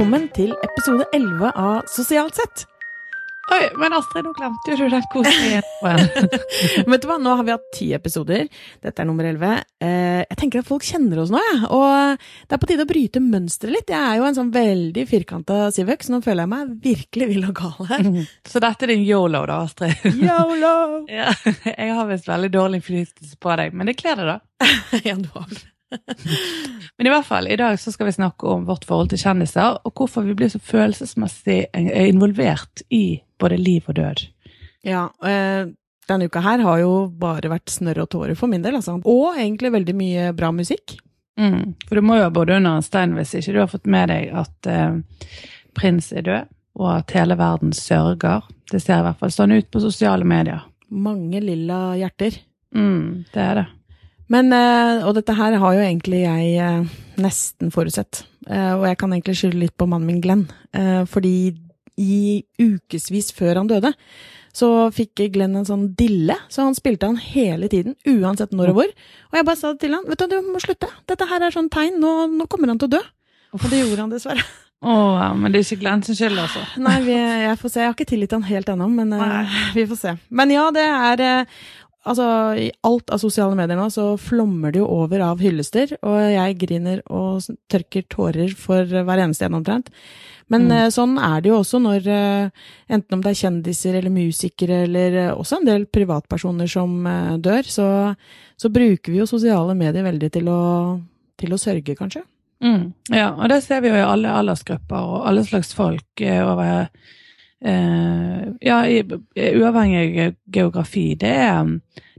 velkommen til episode 11 av Sosialt sett. Oi, men Astrid, nå glemte jo du den koselige Vet du hva, nå har vi hatt ti episoder. Dette er nummer 11. Eh, jeg tenker at folk kjenner oss nå, jeg. Ja. Og det er på tide å bryte mønsteret litt. Jeg er jo en sånn veldig firkanta Sivøk, så nå føler jeg meg virkelig vill og gal her. Så dette er din yolo, da, Astrid? Yolo! ja, jeg har visst veldig dårlig innflytelse på deg, men det kler deg, da. ja, du har det. Men i hvert fall, i dag så skal vi snakke om vårt forhold til kjendiser, og hvorfor vi blir så følelsesmessig involvert i både liv og død. Ja, øh, denne uka her har jo bare vært snørr og tårer for min del, altså. Og egentlig veldig mye bra musikk. Mm, for du må jo ha bodd under en stein hvis ikke du har fått med deg at øh, prins er død, og at hele verden sørger. Det ser i hvert fall sånn ut på sosiale medier. Mange lilla hjerter. Mm, det er det. Men, øh, og dette her har jo egentlig jeg øh, nesten forutsett. og jeg kan egentlig skylde litt på mannen min Glenn. fordi i ukevis før han døde, så fikk Glenn en sånn dille, så han spilte han hele tiden, uansett når og hvor. Og jeg bare sa til han, vet du, du må slutte, dette her er sånn tegn, nå, nå kommer han til å dø. Og det gjorde han dessverre. Å, oh, men det er ikke Glenn sin skyld, altså? Nei, vi, jeg får se. Jeg har ikke tilgitt han helt ennå, men uh, vi får se. Men ja, det er uh, Altså, i alt av sosiale medier nå så flommer det jo over av hyllester, og jeg griner og tørker tårer for hver eneste en omtrent. Men mm. Eh, sånn er det jo også når eh, enten om det er kjendiser eller musikere eller eh, også en del privatpersoner som dør, så, så bruker vi jo sosiale medier veldig til å, til å sørge, kanskje. Mm. Ja, og det ser vi jo i alle aldersgrupper og alle slags folk over eh, Ja, i, uavhengig geografi. Det er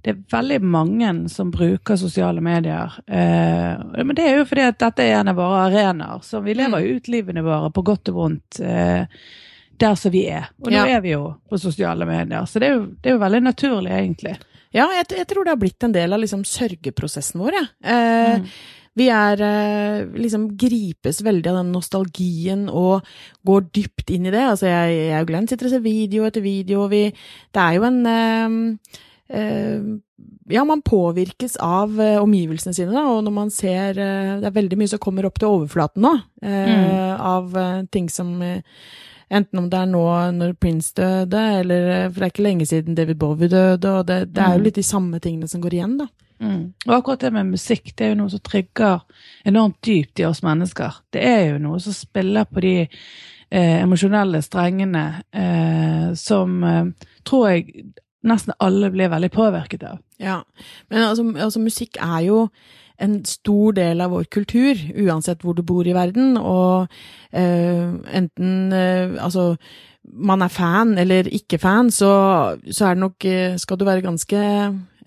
det er veldig mange som bruker sosiale medier. Eh, men det er jo fordi at dette er en av våre arenaer. Så vi lever jo mm. ut livene våre på godt og vondt eh, der som vi er. Og nå ja. er vi jo på sosiale medier. Så det er jo, det er jo veldig naturlig, egentlig. Ja, jeg, jeg, tror det har blitt en del av liksom sørgeprosessen vår, jeg. Ja. Eh, mm. Vi er eh, liksom gripes veldig av den nostalgien og går dypt inn i det. Altså, jeg, jeg og Glenn sitter og ser video etter video, og vi Det er jo en eh, Eh, ja, man påvirkes av uh, omgivelsene sine, da, og når man ser uh, Det er veldig mye som kommer opp til overflaten nå, uh, mm. av ting som Enten om det er nå når Prince døde, eller For det er ikke lenge siden David Bowie døde, og det, det er jo mm. litt de samme tingene som går igjen, da. Mm. Og akkurat det med musikk, det er jo noe som trigger enormt dypt i oss mennesker. Det er jo noe som spiller på de emosjonelle strengene som tror jeg nesten alle blir veldig påvirket av. Ja, men altså, altså, musikk er jo en stor del av vår kultur, uansett hvor du bor i verden, og eh, enten eh, Altså, man er fan eller ikke fan, så, så er det nok uh, Skal du være ganske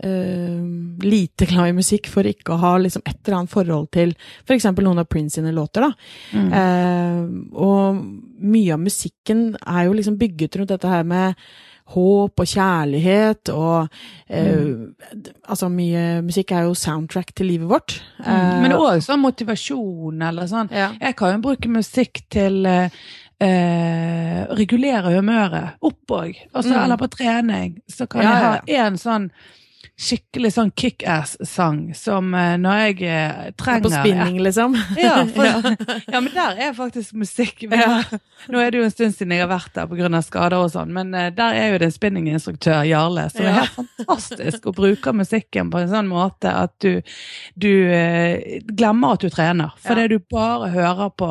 lite glad i musikk for ikke å ha liksom et eller annet forhold til f.eks. For noen av Prince sine låter, da. Mm. og mye av musikken er jo liksom bygget rundt dette her med håp og kjærlighet og eh, mm. Altså, mye musikk er jo soundtrack til livet vårt. Mm. Eh, Men òg sånn motivasjon eller sånn. Ja. Jeg kan jo bruke musikk til uh, eh regulere humøret opp òg. Altså, mm. Eller på trening. Så kan ja, jeg ha én sånn skikkelig sånn kickass-sang som uh, når jeg uh, trenger På spinning, liksom? ja, for, ja, men der er faktisk musikk. Ja. Nå er det jo en stund siden jeg har vært der pga. skader og sånn, men uh, der er jo det spinninginstruktør, Jarle, som er helt fantastisk og bruker musikken på en sånn måte at du, du glemmer at du trener. Fordi du bare hører på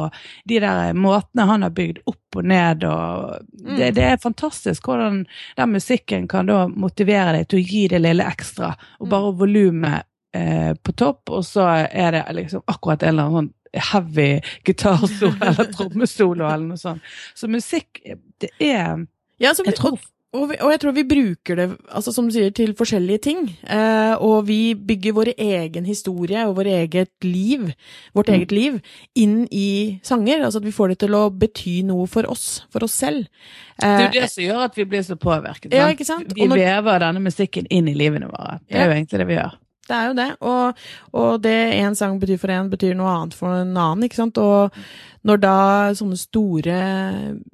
de der måtene han har bygd opp og ned. og mm. det, det, er fantastisk hvordan den musikken kan da motivere deg til å gi det lille ekstra, og bare mm. volumet eh, på topp, og så er det liksom akkurat en eller annen sånn heavy gitarsolo eller trommesolo eller noe sånt. Så musikk, det er ja, jeg tror, og, vi, og, jeg tror vi bruker det altså som du sier, til forskjellige ting. Eh, og vi bygger vår egen historie og vår eget liv, vårt mm. eget liv inn i sanger. Altså at vi får det til å bety noe for oss, for oss selv. Eh, det er jo det som gjør at vi blir så påvirket. Ja, ikke sant? Vi når, vever denne musikken inn i livene våre. Det er ja. jo egentlig det vi gjør. Det er jo det, og, og det én sang betyr for én, betyr noe annet for en annen, ikke sant. Og når da sånne store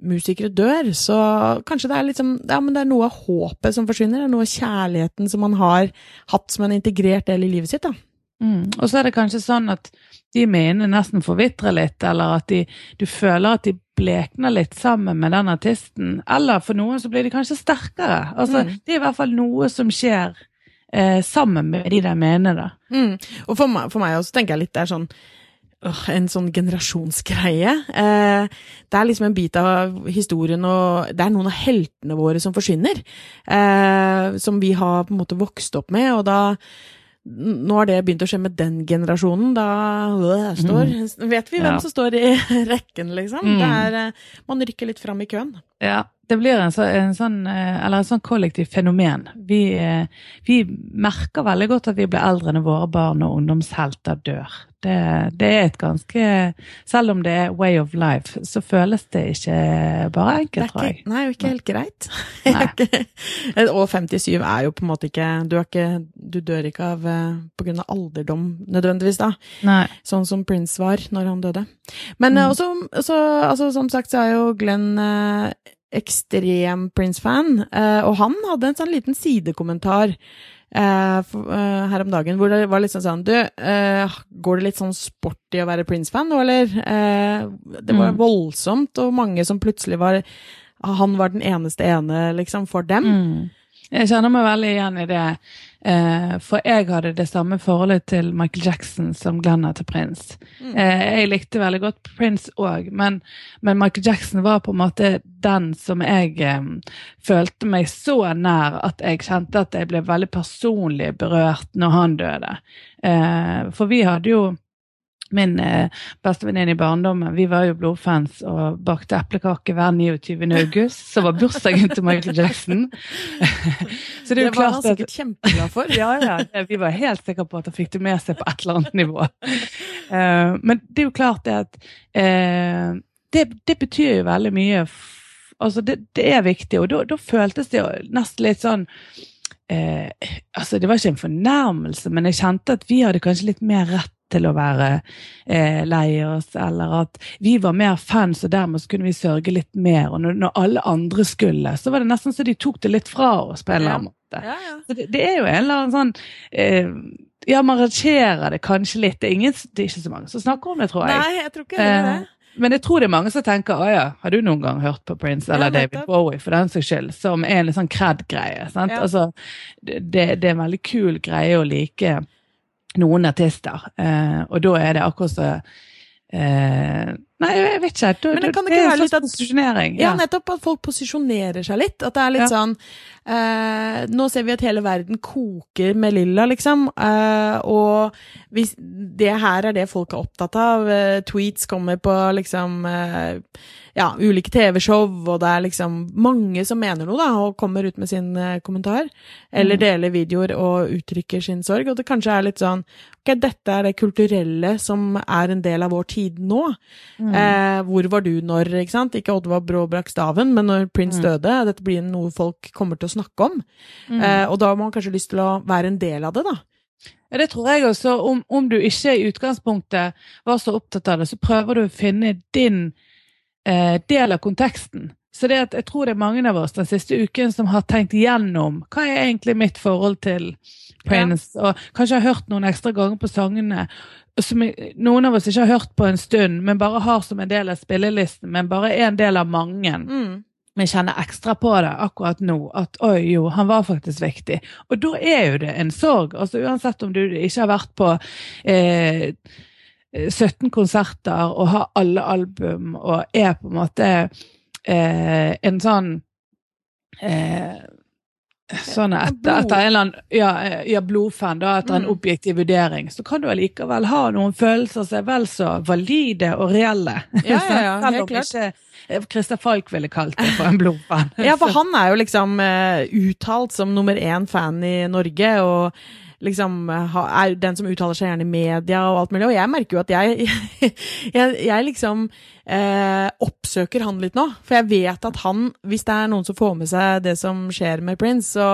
musikere dør, så kanskje det er liksom Ja, men det er noe av håpet som forsvinner, det er noe av kjærligheten som man har hatt som en integrert del i livet sitt, da. Mm. Og så er det kanskje sånn at de minnene nesten forvitrer litt, eller at de, du føler at de blekner litt sammen med den artisten. Eller for noen så blir de kanskje sterkere. Altså, Mm. Det er i hvert fall noe som skjer eh, sammen med de de mener, da. Mm. Og for meg, for meg også tenker jeg litt det er sånn øh, en sånn generasjonsgreie. Eh, det er liksom en bit av historien, og det er noen av heltene våre som forsvinner. Eh, som vi har på en måte vokst opp med, og da nå har det begynt å skje med den generasjonen. Da øh, står, vet vi hvem Ja. som står i rekken, liksom. Mm. Det er, eh, man rykker litt fram i køen. Ja, det blir en, så, en sånn, eh, eller en sånn kollektivt fenomen. Vi, eh, vi merker veldig godt at vi blir eldre når våre barn og ungdomshelter dør. Det, det er et ganske Selv om det er way of life, så føles det ikke bare enkelt, tror jeg. nei, jo ikke helt greit. Og 57 er jo på en måte ikke Du, ikke, du dør ikke av eh, av alderdom nødvendigvis, da. Nei. Sånn som Prince var når han døde. Men Mm. også, så, altså, som sagt så er jo Glenn ekstrem Prince-fan, eh, og han hadde en sånn liten sidekommentar eh, eh, her om dagen, hvor det var litt sånn sånn Du, går det litt sånn sport i å være Prince-fan nå, eller? Det var Mm. voldsomt, og mange som plutselig var Han var den eneste ene, liksom, for dem. Mm. Jeg kjenner meg veldig igjen i det. Eh, for jeg hadde det samme forholdet til Michael Jackson som Glenn har til Prince. Mm. Eh, jeg likte veldig godt Prince òg, men, men Michael Jackson var på en måte den som jeg eh, følte meg så nær at jeg kjente at jeg ble veldig personlig berørt når han døde. For vi hadde jo Min eh, bestevenninne i barndommen, vi var jo blodfans og bakte eplekake hver 29. august, som var bursdagen til Michael Jackson. Så det er jo det var han sikkert kjempeglad for. ja, ja, vi var helt sikre på at han fikk det med seg på et eller annet nivå. Eh, men det er jo klart det at eh, det, det betyr jo veldig mye. Altså, det, det er viktig, og da, føltes det nesten litt sånn eh, Altså, det var ikke en fornærmelse, men jeg kjente at vi hadde kanskje litt mer rett til å være eh, lei oss, eller at vi var mer fans, og dermed så kunne vi sørge litt mer. Og når, når alle andre skulle, så var det nesten så de tok det litt fra oss på en eller annen måte. Ja, ja. Så det, det er jo en eller annen sånn eh, Ja, man rangerer det kanskje litt. Det er, ingen, det er ikke så mange som snakker om det, tror jeg. Nei, jeg tror ikke heller det. Eh, men jeg tror det er mange som tenker å ja, har du noen gang hørt på Prince eller Ja, David. Bowie, for den saks skyld, som er en litt sånn cred-greie. sant? Ja. Altså, det, det er en veldig kul greie å like noen artister, eh, og da er det akkurat så eh, Nei, jeg vet ikke. Du, Men det kan det ikke være litt at- posisjonering. Ja, nettopp at folk posisjonerer seg litt. At det er litt Ja. sånn eh, Nå ser vi at hele verden koker med lilla, liksom. Eh, og hvis det her er det folk er opptatt av. Eh, tweets kommer på liksom eh, ja, ulike TV-show, og det er liksom mange som mener noe, da, og kommer ut med sin eh, kommentar. Eller Mm. deler videoer og uttrykker sin sorg. Og det kanskje er litt sånn Ok, dette er det kulturelle som er en del av vår tid nå. Mm. Eh, hvor var du når, ikke sant? Ikke Oddvar Brå brakk staven, men når Prince Mm. døde. Dette blir noe folk kommer til å snakke om. Mm. Eh, og da har man kanskje lyst til å være en del av det, da. Ja, det tror jeg også. Om, om du ikke i utgangspunktet var så opptatt av det, så prøver du å finne din eh, del av konteksten. Så det at jeg tror det er mange av oss den siste uken som har tenkt igjennom hva er egentlig mitt forhold til Prince, og kanskje har hørt noen ekstra ganger på sangene som noen av oss ikke har hørt på en stund, men bare har som en del av spillelisten, men bare er en del av mange Mm. men kjenner ekstra på det akkurat nå, at oi jo, han var faktisk viktig. Og da er jo det en sorg. altså Uansett om du ikke har vært på eh, 17 konserter og har alle album og er på en måte eh, en sånn eh, Sånn etter, etter en eller annen ja, eh, ja, blodfan, da, etter en Mm. objektiv vurdering, så kan du allikevel ha noen følelser som er vel så valide og reelle. Ja, ja, ja, helt klart. ikke eh, Christer Falk ville kalt det for en blodfan. Ja, for han er jo liksom uh, uttalt som nummer én fan i Norge, og liksom eh, er den som uttaler seg gjerne i media og alt mulig. Og jeg merker jo at jeg, jeg, jeg liksom eh, oppsøker han litt nå. For jeg vet at han, hvis det er noen som får med seg det som skjer med Prince, så,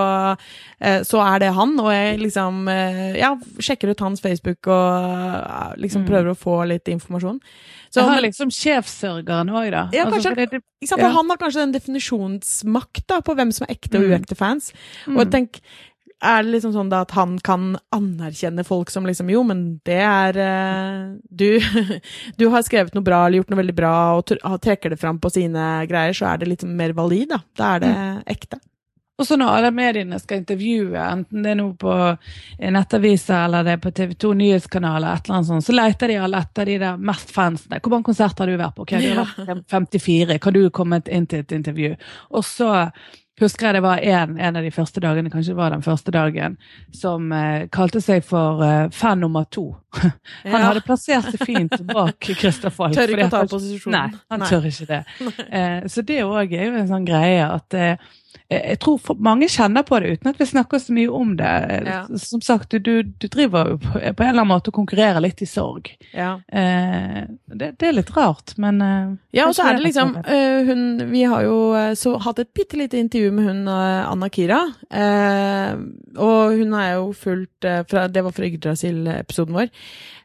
eh, så er det han. Og jeg liksom eh, ja, sjekker ut hans Facebook og eh, liksom Mm. prøver å få litt informasjon. Så, han har liksom sjefsørgeren òg, da. Ja, Altså, kanskje- for det- Ja. han har kanskje den definisjonsmakt da, på hvem som er ekte og Mm. uekte fans. Og Mm. tenk, er det liksom sånn da at han kan anerkjenne folk som liksom Jo, men det er eh, du, du har skrevet noe bra eller gjort noe veldig bra og trekker det fram på sine greier, så er det litt mer valid, da. Da er det mm. ekte. Og så når alle mediene skal intervjue, enten det er noe på nettaviser eller det er på TV 2 nyhetskanaler, et eller annet sånt, så leter de alle etter de der mest fansene. Hvor mange konserter har du vært på? Okay, du har vært 54. Kan du komme inn til et intervju? Og så husker jeg det var en, en, av de første dagene, kanskje det var den første dagen, som eh, kalte seg for eh, fan nummer to. han ja. hadde plassert seg fint bak Christer Falk. Tør ikke å ta posisjonen. Nei, han nei. tør ikke det. Eh, så det òg er jo en sånn greie at eh, jeg tror mange kjenner på det uten at vi snakker så mye om det. Ja. Som sagt, du, du driver jo på, en eller annen måte og konkurrerer litt i sorg. Ja. Eh, det, det, er litt rart, men eh, Ja, og så er det liksom uh, hun Vi har jo så hatt et bitte lite intervju med hun Anna Kira. Uh, og hun har jo fulgt fra Det var fra Yggdrasil-episoden vår.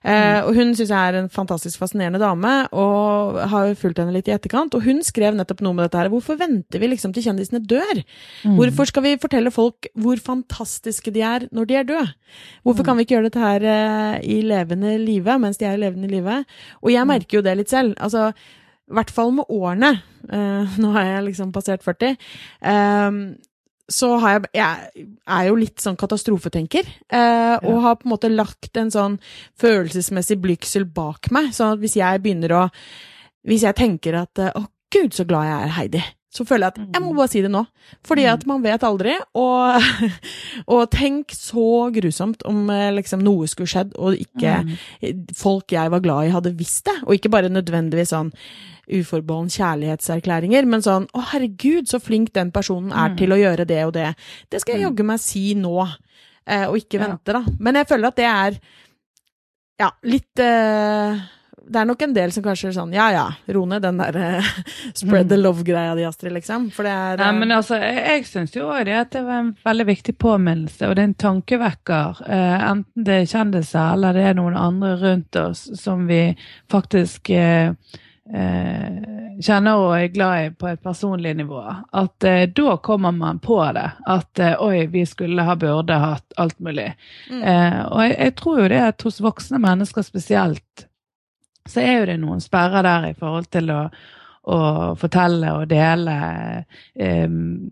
Mm. og hun syns jeg er en fantastisk fascinerende dame, og har fulgt henne litt i etterkant. Og hun skrev nettopp noe med dette her. Hvorfor venter vi liksom til kjendisene dør? Mm. Hvorfor skal vi fortelle folk hvor fantastiske de er når de er døde? Hvorfor kan vi ikke gjøre dette her eh, i levende live, mens de er i levende live? Og jeg mm. merker jo det litt selv. altså i hvert fall med årene. Uh, nå har jeg liksom passert 40. Um, så har jeg Jeg er jo litt sånn katastrofetenker, Eh, og har på en måte lagt en sånn følelsesmessig blygsel bak meg. Sånn at hvis jeg begynner å Hvis jeg tenker at å, gud, så glad jeg er Heidi så føler jeg at jeg må mm. bare si det nå. Fordi at mm. man vet aldri. Og, og tenk så grusomt om eh, liksom, noe skulle skjedd, og ikke mm. folk jeg var glad i, hadde visst det. Og ikke bare nødvendigvis sånn uforbeholden kjærlighetserklæringer, men sånn 'Å, herregud, så flink den personen er til å gjøre det og det'. Det skal jeg jaggu meg si nå, eh, og ikke vente, da. Men jeg føler at det er ja, litt eh, det er nok en del som kanskje er sånn ja ja, ro ned den der uh, spread the love-greia di, Astrid, liksom. For det er uh... Nei, men altså, jeg, jeg syns jo òg det at det var en veldig viktig påminnelse, og det er en tankevekker. Uh, enten det er kjendiser eller det er noen andre rundt oss som vi faktisk kjenner og er glad i på et personlig nivå. At da kommer man på det. At oi, vi skulle ha burde hatt alt mulig. Mm. og jeg, jeg tror jo det at hos voksne mennesker spesielt så er jo det noen sperrer der i forhold til å, å fortelle og dele um,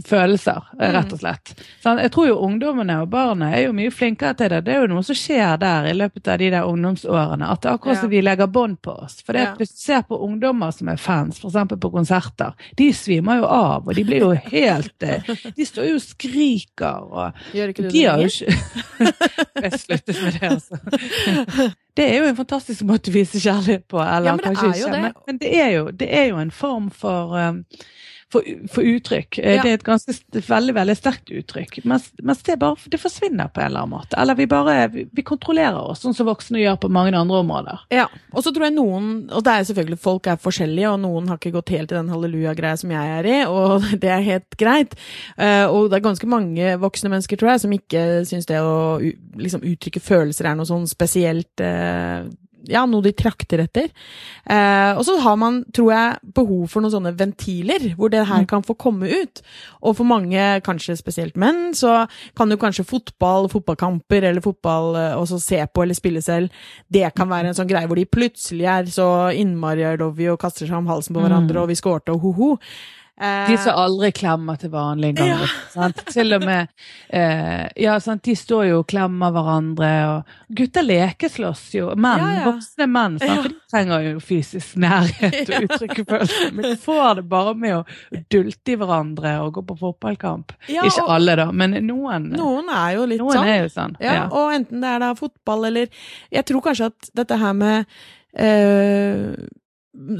følelser, rett og mm. slett. Sånn, jeg tror jo ungdommene og barna er jo mye flinkere til det. Det er jo noe som skjer der i løpet av de der ungdomsårene. At det er akkurat som ja. vi legger bånd på oss. For det ja. hvis du ser på ungdommer som er fans, f.eks. på konserter, de svimer jo av, og de blir jo helt eh, De står jo og skriker og Gjør ikke du det Ikke... Jeg sluttet med det, altså. Det er jo en fantastisk måte å vise kjærlighet på. Eller ja, men det kanskje ikke. Men, men det, er jo, det, er jo, en form for um, for, for uttrykk. Eh, ja. Det er et ganske veldig veldig sterkt uttrykk. Mens, mens, det bare det forsvinner på en eller annen måte. Eller vi bare vi, kontrollerer oss, sånn som voksne gjør på mange andre områder. Ja, og så tror jeg noen Og det er selvfølgelig folk er forskjellige, og noen har ikke gått helt i den halleluja-greia som jeg er i, og det er helt greit. Uh, og det er ganske mange voksne mennesker, tror jeg, som ikke syns det å liksom, uttrykke følelser er noe sånn spesielt uh, ja, noe de trakter etter. Eh, og så har man, tror jeg, behov for noen sånne ventiler, hvor det her mm. kan få komme ut. Og for mange, kanskje spesielt menn, så kan jo kanskje fotball, fotballkamper eller fotball eh, også se på eller spille selv, det kan være en sånn greie hvor de plutselig er så innmari love you og kaster seg om halsen på hverandre, mm. og vi skårte og ho-ho. Eh, de som aldri klemmer til vanlig engang. Ja. Til og med eh, Ja, sant? de står jo og klemmer hverandre, og gutter lekeslåss jo. Menn, ja, ja. voksne menn, sant? for de trenger jo fysisk nærhet og uttrykke følelser. Men de får det bare med å dulte i hverandre og gå på fotballkamp. Ikke alle, da, men noen. Noen er jo litt sånn. Jo sånn. Ja, Og enten det er da fotball eller Jeg tror kanskje at dette her med øh,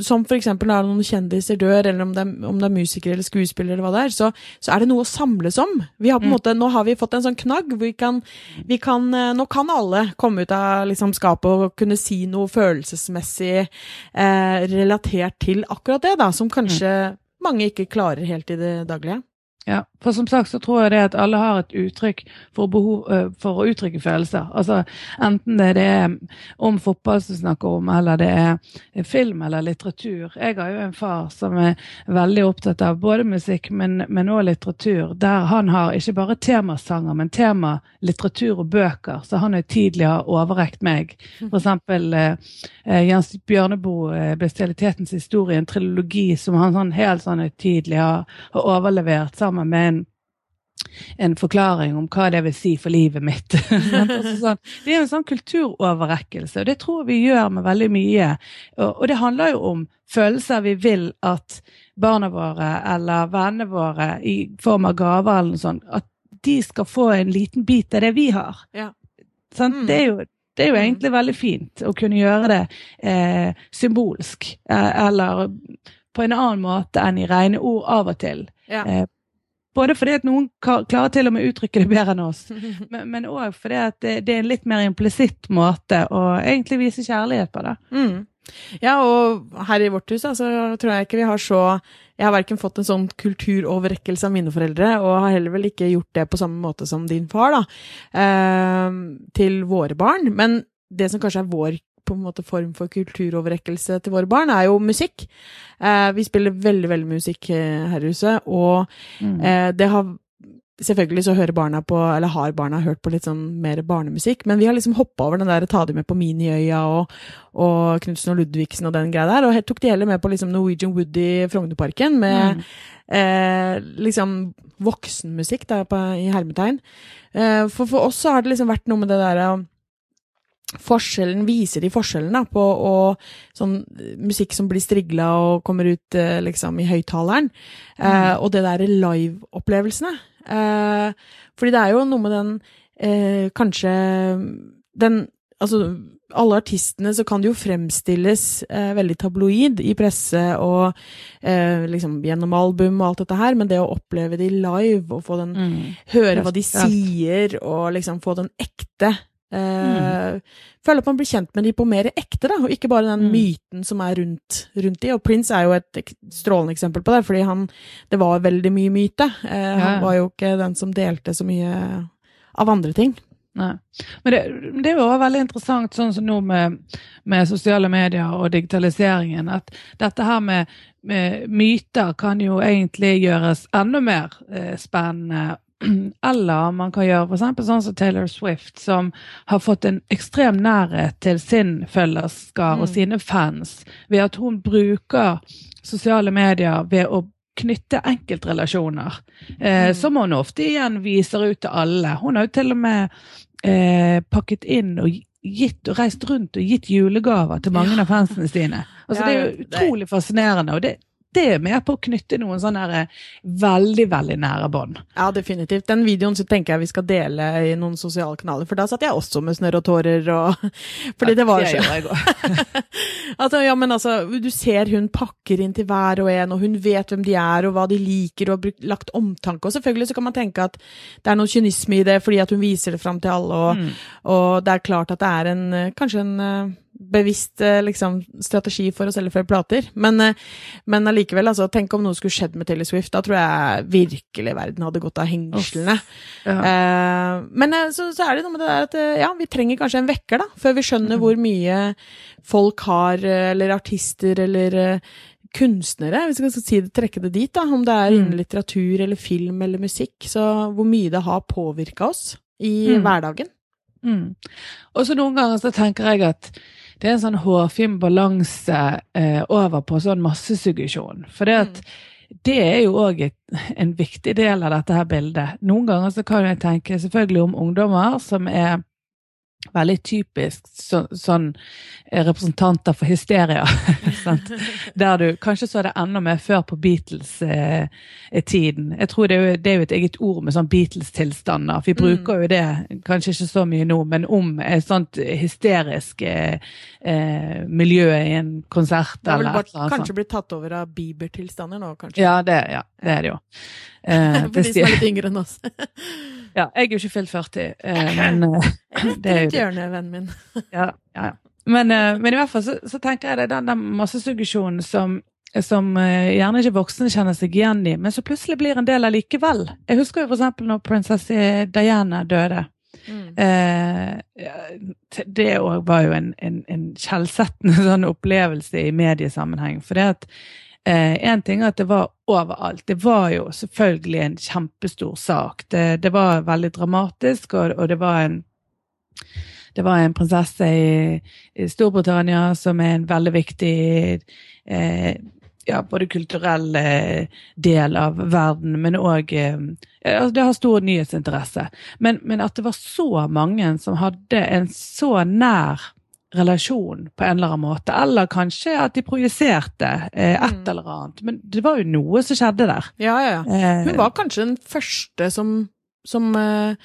som for eksempel når noen kjendiser dør, eller om det, er, om det er musikere eller skuespillere, eller hva det er, så, så, er det noe å samles om. Vi har mm. måte, Nå har vi fått en sånn knagg hvor vi kan, vi kan eh, Nå kan alle komme ut av liksom, skapet og kunne si noe følelsesmessig eh, relatert til akkurat det, da, som kanskje mm. mange ikke klarer helt i det daglige. Ja, For som sagt så tror jeg det at alle har et uttrykk for, behov, eh, for å uttrykke følelser. Altså Enten det er det om fotball som snakker om, eller det er film eller litteratur. Jeg har jo en far som er veldig opptatt av både musikk, men også litteratur. Der han har ikke bare temasanger, men tema litteratur og bøker. Så han har har overrekt meg. Eksempel eh, eh Jens Bjørneboe, eh, 'Bestialitetens historie', en trilogi som han sånn helt sånn har, har overlevert sammen med en forklaring om hva det vil si for livet mitt. Altså sånn, det er en sånn kulturoverrekkelse, og det tror vi gjør med veldig mye. Og, det handler jo om følelser vi vil at barna våre eller vennene våre i form av gaver eller noe sånt, at de skal få en liten bit av det vi har. Ja. Mm. det, er jo, det, er jo, egentlig veldig fint å kunne gjøre det eh, symbolsk, eh, eller på en annen måte enn i rene ord av og til. Ja. Eh, både fordi at noen klarer til og med å uttrykke det bedre enn oss, men òg fordi at det, det, er en litt mer implisitt måte å egentlig vise kjærlighet på. det. Mm. Ja, og her i vårt hus altså, tror jeg ikke vi har så Jeg har verken fått en sånn kulturoverrekkelse av mine foreldre, og har heller vel ikke gjort det på samme måte som din far, da, eh, til våre barn. Men det som kanskje er vår på en måte form for kulturoverrekkelse til våre barn, er jo musikk. Eh, vi spiller veldig, veldig musikk eh, her i huset, og mm. eh, det har Selvfølgelig så hører barna på, eller har barna hørt på litt sånn mer barnemusikk, men vi har liksom hoppa over den der Ta de med på Miniøya og, og Knutsen og Ludvigsen og den greia der, og tok de heller med på liksom Norwegian Wood i Frognerparken med mm. eh, liksom voksenmusikk da, på, i hermetegn. Eh, for for oss så har det liksom vært noe med det derre forskjellen, viser de forskjellen på og, sånn musikk som blir strigla og kommer ut eh, liksom i høyttaleren, mm. eh, og det derre live-opplevelsene. Eh, fordi det er jo noe med den eh, Kanskje den Altså, alle artistene så kan det jo fremstilles eh, veldig tabloid i presse og eh, liksom gjennom album og alt dette her, men det å oppleve de live og få den mm. Høre hva de sier og liksom få den ekte Mm. Føler at man blir kjent med de på mer ekte, da, og ikke bare den mm. myten som er rundt, rundt de. Og Prince er jo et strålende eksempel på det, fordi han Det var veldig mye myte. Eh, ja. Han var jo ikke den som delte så mye av andre ting. Nei. Men det, det var veldig interessant, sånn som nå med, med, sosiale medier og digitaliseringen, at dette her med, med myter kan jo egentlig gjøres enda mer eh, spennende Eller man kan gjøre f.eks. sånn som Taylor Swift, som har fått en ekstrem nærhet til sin følgerskar mm. og sine fans ved at hun bruker sosiale medier ved å knytte enkeltrelasjoner, eh, mm. som hun ofte igjen viser ut til alle. Hun har jo til og med eh, pakket inn og gitt og reist rundt og gitt julegaver til mange ja. av fansene sine. Altså, ja, det er jo utrolig fascinerende. og det det er med på å knytte noen sånne eh, veldig veldig nære bånd. Ja, definitivt. Den videoen så tenker jeg vi skal dele i noen sosiale kanaler, for da satt jeg også med snørr og tårer og Fordi ja, det var så altså, Ja, men altså, du ser hun pakker inn til hver og en, og hun vet hvem de er og hva de liker, og har brukt, lagt omtanke. Og selvfølgelig så kan man tenke at det er noe kynisme i det, fordi at hun viser det fram til alle, og, mm. og det er klart at det er en kanskje en bevisst eh, liksom, strategi for å selge flere plater. Men, eh, men allikevel, altså, tenk om noe skulle skjedd med Taylor Swift. Da tror jeg virkelig verden hadde gått av hengslene. Ja. Uh, men så, så, er det noe med det der at ja, vi trenger kanskje en vekker, da, før vi skjønner mm. hvor mye folk har, eller artister, eller kunstnere, hvis vi skal si det, trekke det dit, da, om det er innen mm. litteratur eller film eller musikk, så hvor mye det har påvirka oss i mm. hverdagen. Mm. Og så noen ganger så tenker jeg at det er en sånn hårfin balanse eh, over på sånn massesuggesjon. For det, at, mm. det er jo òg en viktig del av dette her bildet. Noen ganger så kan jeg tenke selvfølgelig om ungdommer som er veldig typisk så, sånn eh, representanter for hysteria. Der du Kanskje så det enda mer før på Beatles-tiden. Eh, jeg tror det er, jo, det er, jo, et eget ord med sånn Beatles-tilstander. Vi mm. bruker jo det kanskje ikke så mye nå, men om et sånt hysterisk eh, eh miljø i en konsert. Det har vel bare, kanskje blitt tatt over av Bieber-tilstander nå, kanskje? Ja, det, ja, det er det jo. Eh, for de som er litt yngre enn oss. Ja, jeg er jo ikke fylt 40, eh, men eh, det er jo hjørne, vennen min. ja, ja, ja. Men, eh, men, i hvert fall så, så tenker jeg det den, den massesuggesjonen som som gjerne ikke voksne kjenner seg igjen i, men så plutselig blir en del allikevel. Jeg husker jo f.eks. når prinsesse Diana døde. Mm. Eh, det òg var jo en, en, en skjellsettende sånn opplevelse i mediesammenheng. For det at én eh, ting er at det var overalt. Det var jo selvfølgelig en kjempestor sak. Det, det var veldig dramatisk, og, og det var en det var en prinsesse i, i, Storbritannia som er en veldig viktig eh, ja, både kulturell eh, del av verden, men òg eh, altså Det har stor nyhetsinteresse. Men, men, at det var så mange som hadde en så nær relasjon på en eller annen måte, eller kanskje at de projiserte eh, et mm. eller annet. Men det var jo noe som skjedde der. Ja, ja. ja. Hun var kanskje den første som, som eh,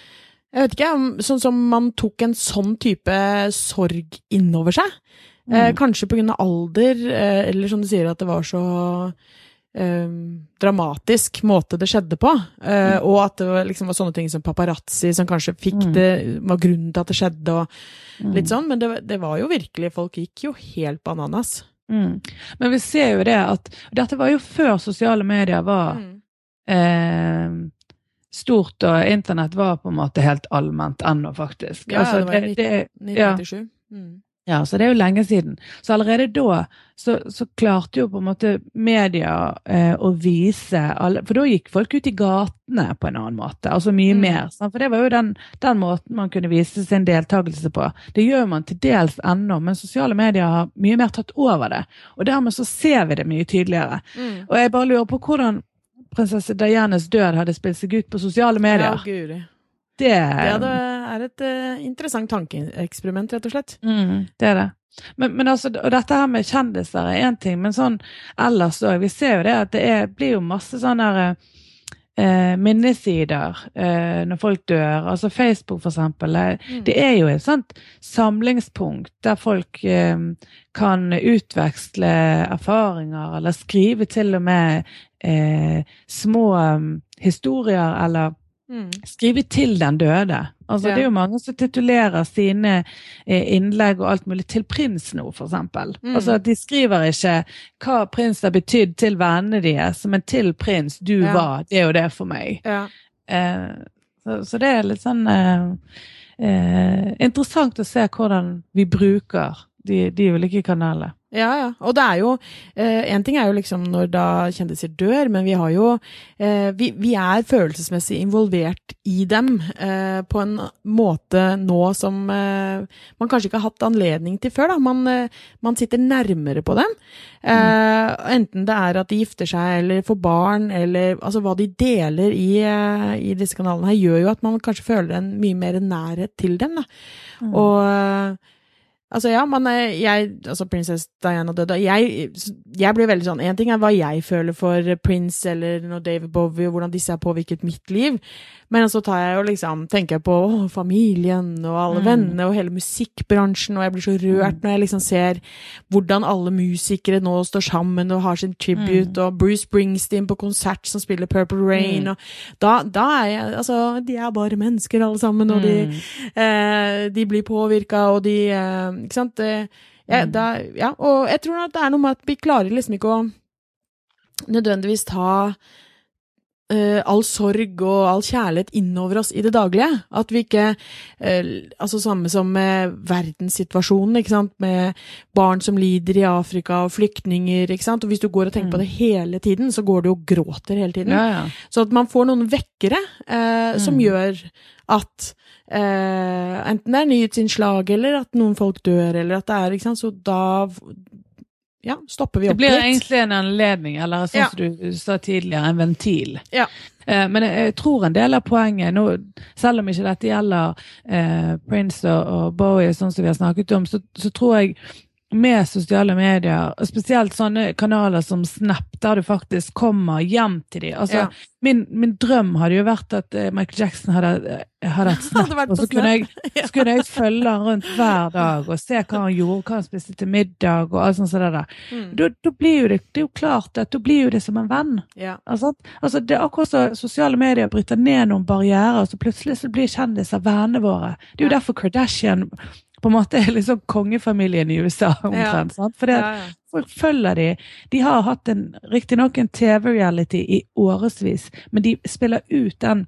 Jeg vet ikke, sånn som man tok en sånn type sorg innover seg. Eh, mm. kanskje på grunn av alder, eh, eller som du sier, at det var så eh, dramatisk måte det skjedde på. Eh, mm. Og at det var, liksom, var sånne ting som paparazzi som kanskje fikk mm. det, var grunnen til at det skjedde, og litt mm. sånn. Men det, det, var jo virkelig Folk gikk jo helt bananas. Mm. Men vi ser jo det at Dette var jo før sosiale medier var mm. eh, stort, og internett var på en måte helt allment ennå, faktisk. Ja, altså, det var i 1997. Ja. Mm. Ja, så det er jo lenge siden. Så allerede da så, så klarte jo på en måte media eh, å vise alle For da gikk folk ut i gatene på en annen måte, altså mye mm. mer. Sant? For det var jo den, den, måten man kunne vise sin deltakelse på. Det gjør man til dels ennå, men sosiale medier har mye mer tatt over det. Og dermed så ser vi det mye tydeligere. Mm. Og jeg bare lurer på hvordan prinsesse Dianes død hadde spilt seg ut på sosiale medier. Ja, Gud. Det, det er et uh, interessant tankeeksperiment, rett og slett. Mm, det er det. Men, men, altså, og dette her med kjendiser er én ting, men sånn ellers òg. Vi ser jo det at det er, blir jo masse sånne eh, minnesider eh, når folk dør. Altså Facebook, for eksempel. Mm. Det er jo et sånt samlingspunkt der folk eh, kan utveksle erfaringer, eller skrive til og med eh, små historier eller Mm. Skrive til den døde. Altså, ja. Det er jo mange som titulerer sine eh, innlegg og alt mulig til prins nå, eksempel. Mm. Altså, de skriver ikke hva prins har betydd til vennene deres, men til prins, du ja. var det og det for meg. Ja. Eh, så, så, det er litt sånn eh, eh, interessant å se hvordan vi bruker de, de ulike kanalene. Ja, ja. Og det er jo Én eh, ting er jo liksom når da kjendiser dør, men vi har jo eh, vi, vi, er følelsesmessig involvert i dem eh, på en måte nå som eh, man kanskje ikke har hatt anledning til før. da. Man, eh, man sitter nærmere på dem. Mm. Enten det er at de gifter seg eller får barn, eller altså hva de deler i, i disse kanalene her, gjør jo at man kanskje føler en mye mer nærhet til dem. da. Mm. Og Altså, ja, men jeg Altså, prinsesse Diana døde Jeg, jeg blir veldig sånn En ting er hva jeg føler for Prince eller når David Bowie, og hvordan disse har påvirket mitt liv, men så tar jeg jo liksom Tenker jeg på å, familien og alle mm. vennene og hele musikkbransjen, og jeg blir så rørt mm. når jeg liksom ser hvordan alle musikere nå står sammen og har sin tribute, mm. og Bruce Springsteen på konsert som spiller Purple Rain, mm. og da, da, er jeg Altså, de er bare mennesker alle sammen, og de, mm. eh, de blir påvirka, og de eh, Ikke sant? Ja, mm. da, ja, og jeg tror at det er noe med at vi klarer liksom ikke å nødvendigvis ta uh, all sorg og all kjærlighet innover oss i det daglige. At vi ikke uh, Altså samme som med verdenssituasjonen, ikke sant, med barn som lider i Afrika, og flyktninger, ikke sant. Og hvis du går og tenker mm. på det hele tiden, så går du og gråter hele tiden. Ja, ja. Så at man får noen vekkere uh, mm. som gjør at enten det er nyhetsinnslag, eller at noen folk dør, eller at det er ikke sant, Så da ja, stopper vi opp litt. Det blir litt. egentlig en anledning, eller sånn ja. som du sa tidligere, en ventil. Ja. Eh, men jeg, tror en del av poenget, nå, selv om ikke dette gjelder eh, Prince og, Bowie, sånn som vi har snakket om, så, så tror jeg med sosiale medier, spesielt sånne kanaler som Snap, der du faktisk kommer hjem til dem. Altså, ja. min, min, drøm hadde jo vært at uh, Michael Jackson hadde, uh, hadde et Snap, og så kunne jeg, så kunne jeg følge han rundt hver dag og se hva han gjorde, hva han spiste til middag og alt sånt sånt der. Mm. Da, da, blir jo det, det er jo klart at da blir jo det som en venn. Ja. Altså, altså, det er akkurat så sosiale medier bryter ned noen barrierer, og så plutselig så blir kjendiser vennene våre. Det er jo derfor Kardashian på en måte er liksom kongefamilien i USA omtrent. sant? For Ja, ja. folk følger de. De har hatt en, riktignok en TV-reality i årevis, men de spiller ut den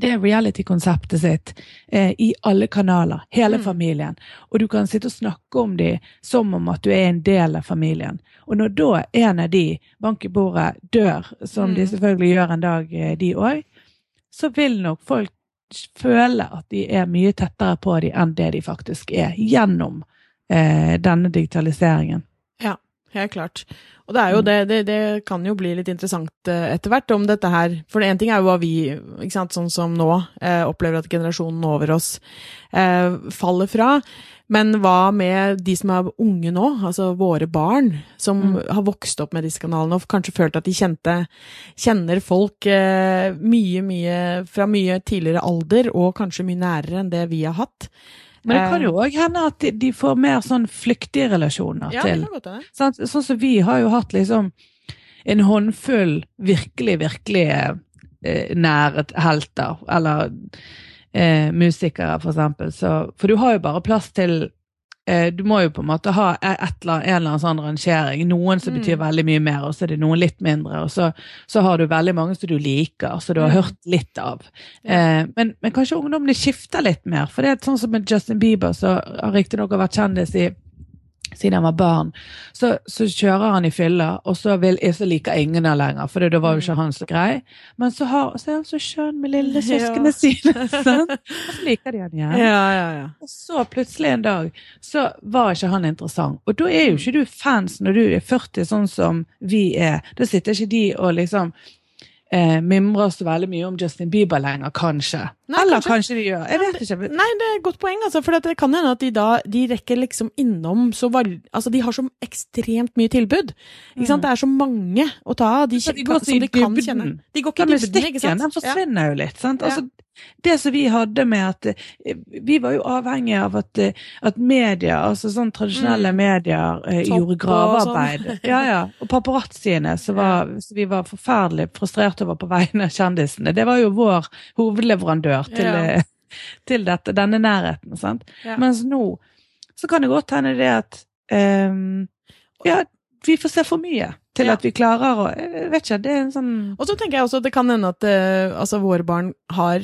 det reality-konseptet sitt eh, i alle kanaler, hele Mm. familien. Og du kan sitte og snakke om dem som om at du er en del av familien. Og når da en av de, bank i bordet, dør, som de Mm. selvfølgelig gjør en dag, eh, de òg, så vil nok folk føle at de er mye tettere på dem enn det de faktisk er, gjennom eh, denne digitaliseringen. Ja, Helt klart. Og det jo det, det, det kan jo bli litt interessant eh, etter hvert om dette her. For én ting er jo hva vi, sant, sånn som nå, eh, opplever at generasjonen over oss eh, faller fra. Men hva med de som er unge nå, altså våre barn, som Mm. har vokst opp med disse kanalene og kanskje følt at de kjente, kjenner folk eh, mye, mye fra mye tidligere alder, og kanskje mye nærere enn det vi har hatt. Men det kan Eh, jo òg hende at de, de får mer sånn flyktige relasjoner Ja, til det. Sånn som vi har jo hatt liksom en håndfull virkelig, virkelig eh, nære helter, eller eh, musikere, for eksempel. Så, for du har jo bare plass til eh, Du må jo på en måte ha e- et en eller annen sånn rangering. Noen som Mm. betyr veldig mye mer, og så er det noen litt mindre. Og så, så har du veldig mange som du liker, som du har Mm. hørt litt av. Eh, men, men kanskje ungdommene skifter litt mer. For det er sånn som med Justin Bieber, som riktignok har vært kjendis i siden han var barn, så, så kjører han i fylla, og så, vil, så liker ingen han lenger, for da var jo ikke han så grei. Men så, har, så er han så skjønn med lille søsknene Ja. sine, sant? og så liker de han igjen. Ja, ja, ja. Og så plutselig en dag så var ikke han interessant. Og da er jo ikke du fans når du er 40, sånn som vi er. Da sitter ikke de og liksom eh, mimrer så veldig mye om Justin Bieber lenger, kanskje. Nei, Eller kanskje. kanskje de gjør. Jeg vet ikke. Nei, det er et godt poeng, altså, for det kan hende at de da de rekker liksom innom så valg... Altså, de har så ekstremt mye tilbud. Ikke sant? Mm. Det er så mange å ta av, de, de går som de kan dybden. kjenne. De går ikke i dybden, ikke sant? den forsvinner jo litt. sant? Altså, det som vi hadde med at eh, Vi var jo avhengige av at, eh, at media, altså sånn tradisjonelle Mm. medier, mm. Gjorde og gravearbeid. sånn. ja, ja. Og paparazziene, som vi var forferdelig frustrert over på vegne av kjendisene. Det var jo vår hovedleverandør til, Ja. eh, til dette, denne nærheten. sant? Ja. Mens nå så kan det godt hende det at um, Ja, vi får se for mye til Ja. at vi klarer å Jeg vet ikke, det er en sånn Og så tenker jeg også at det kan hende at uh, altså, våre barn har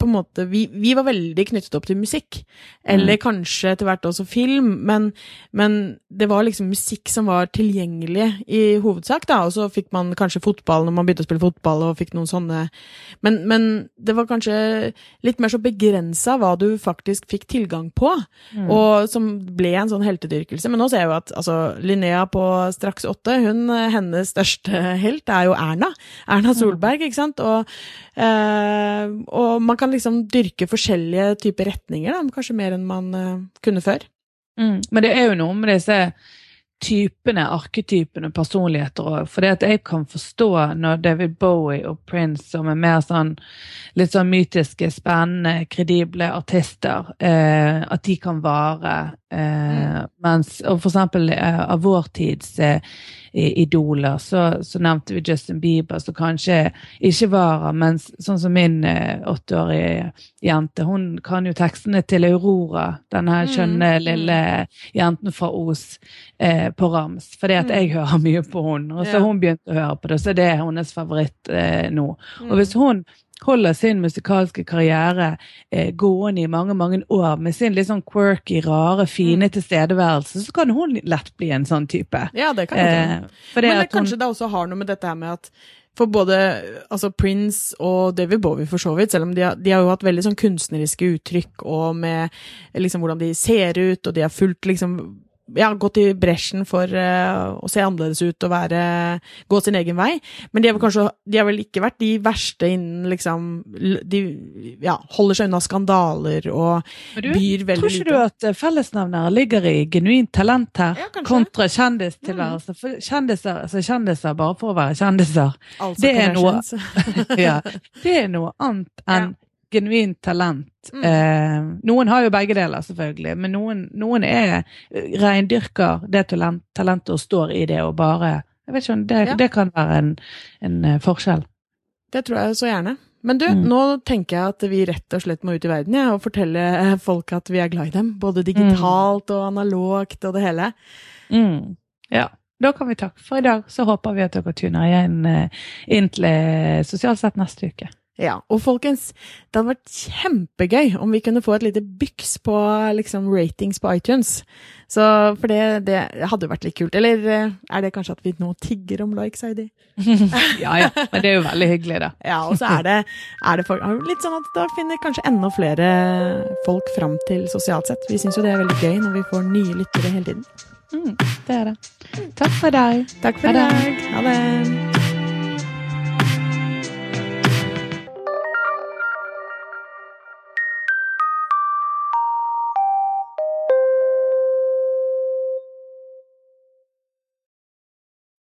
på en måte, vi, vi var veldig knyttet opp til musikk, eller kanskje etter hvert også film, men, men det var liksom musikk som var tilgjengelig i hovedsak, da, og så fikk man kanskje fotball når man begynte å spille fotball, og fikk noen sånne, men, men det var kanskje litt mer så begrensa hva du faktisk fikk tilgang på, Mm. og som ble en sånn heltedyrkelse. Men nå ser jeg jo at altså, Linnea på straks åtte, hun, eh, hennes største helt er jo Erna. Erna Solberg, ikke sant? Og, øh, og man kan liksom dyrke forskjellige typer retninger, da, kanskje mer enn man eh, kunne før. Mm. Men det er jo noe med disse typene, arketypene, personligheter òg. For det at jeg kan forstå når David Bowie og Prince, som er mer sånn litt sånn mytiske, spennende, kredible artister, eh, at de kan vare. Eh, mens, og for eksempel eh, av vår tids eh, idoler, så, så nevnte vi Justin Bieber, som kanskje ikke varer, mens sånn som min åtteårige jente, hun kan jo tekstene til Aurora, denne her Mm, skjønne mm. lille jenten fra Os, eh, på rams. Fordi at Mm. jeg hører mye på hun, og så Ja. hun begynte å høre på det, så det er hennes favoritt eh, nå. Mm. Og hvis hun holder sin musikalske karriere eh, gående i mange mange år med sin litt sånn quirky, rare, fine Mm. tilstedeværelse, så kan hun lett bli en sånn type. Ja, det kan. Eh, det Men det, at hun, kanskje det også har noe med dette her med at for både altså Prince og David Bowie for så vidt, selv om de har, de har jo hatt veldig sånn kunstneriske uttrykk, og med liksom hvordan de ser ut, og de har fulgt liksom ja, gått i bresjen for uh, å se annerledes ut og være, gå sin egen vei. Men de har vel kanskje de har vel ikke vært de verste innen liksom De ja, holder seg unna skandaler og du, byr veldig Tror ikke du at eh, fellesnevnere ligger i genuint talent her, Ja, kontra kjendistilværelse? For kjendiser, altså kjendiser bare for å være kjendiser, Altså det er noe- ja, det er noe annet enn genuint talent. Mm. Eh, noen har jo begge deler, selvfølgelig, men noen, noen er reindyrker det talent, talentet og står i det og bare jeg vet ikke om Det, Ja. det kan være en, en eh, forskjell. Det tror jeg så gjerne. Men du, Mm. nå tenker jeg at vi rett og slett må ut i verden ja, og fortelle folk at vi er glad i dem. Både digitalt og analogt og det hele. Mm. Ja. Da kan vi takke for i dag. Så håper vi at dere tuner igjen eh, inn til eh, Sosialt sett neste uke. Ja, og folkens, det hadde vært kjempegøy om vi kunne få et lite byks på liksom, ratings på iTunes. Så, for det, det hadde jo vært litt kult. Eller eh, er det kanskje at vi nå tigger om likes, Heidi? ja ja, men det er jo veldig hyggelig, da. Ja, og så er det, er det folk, litt sånn at da finner kanskje enda flere folk fram til sosialt sett. Vi syns jo det er veldig gøy når vi får nye lyttere hele tiden. Mm, det er det. Takk for i dag. Takk for i dag. Ha det.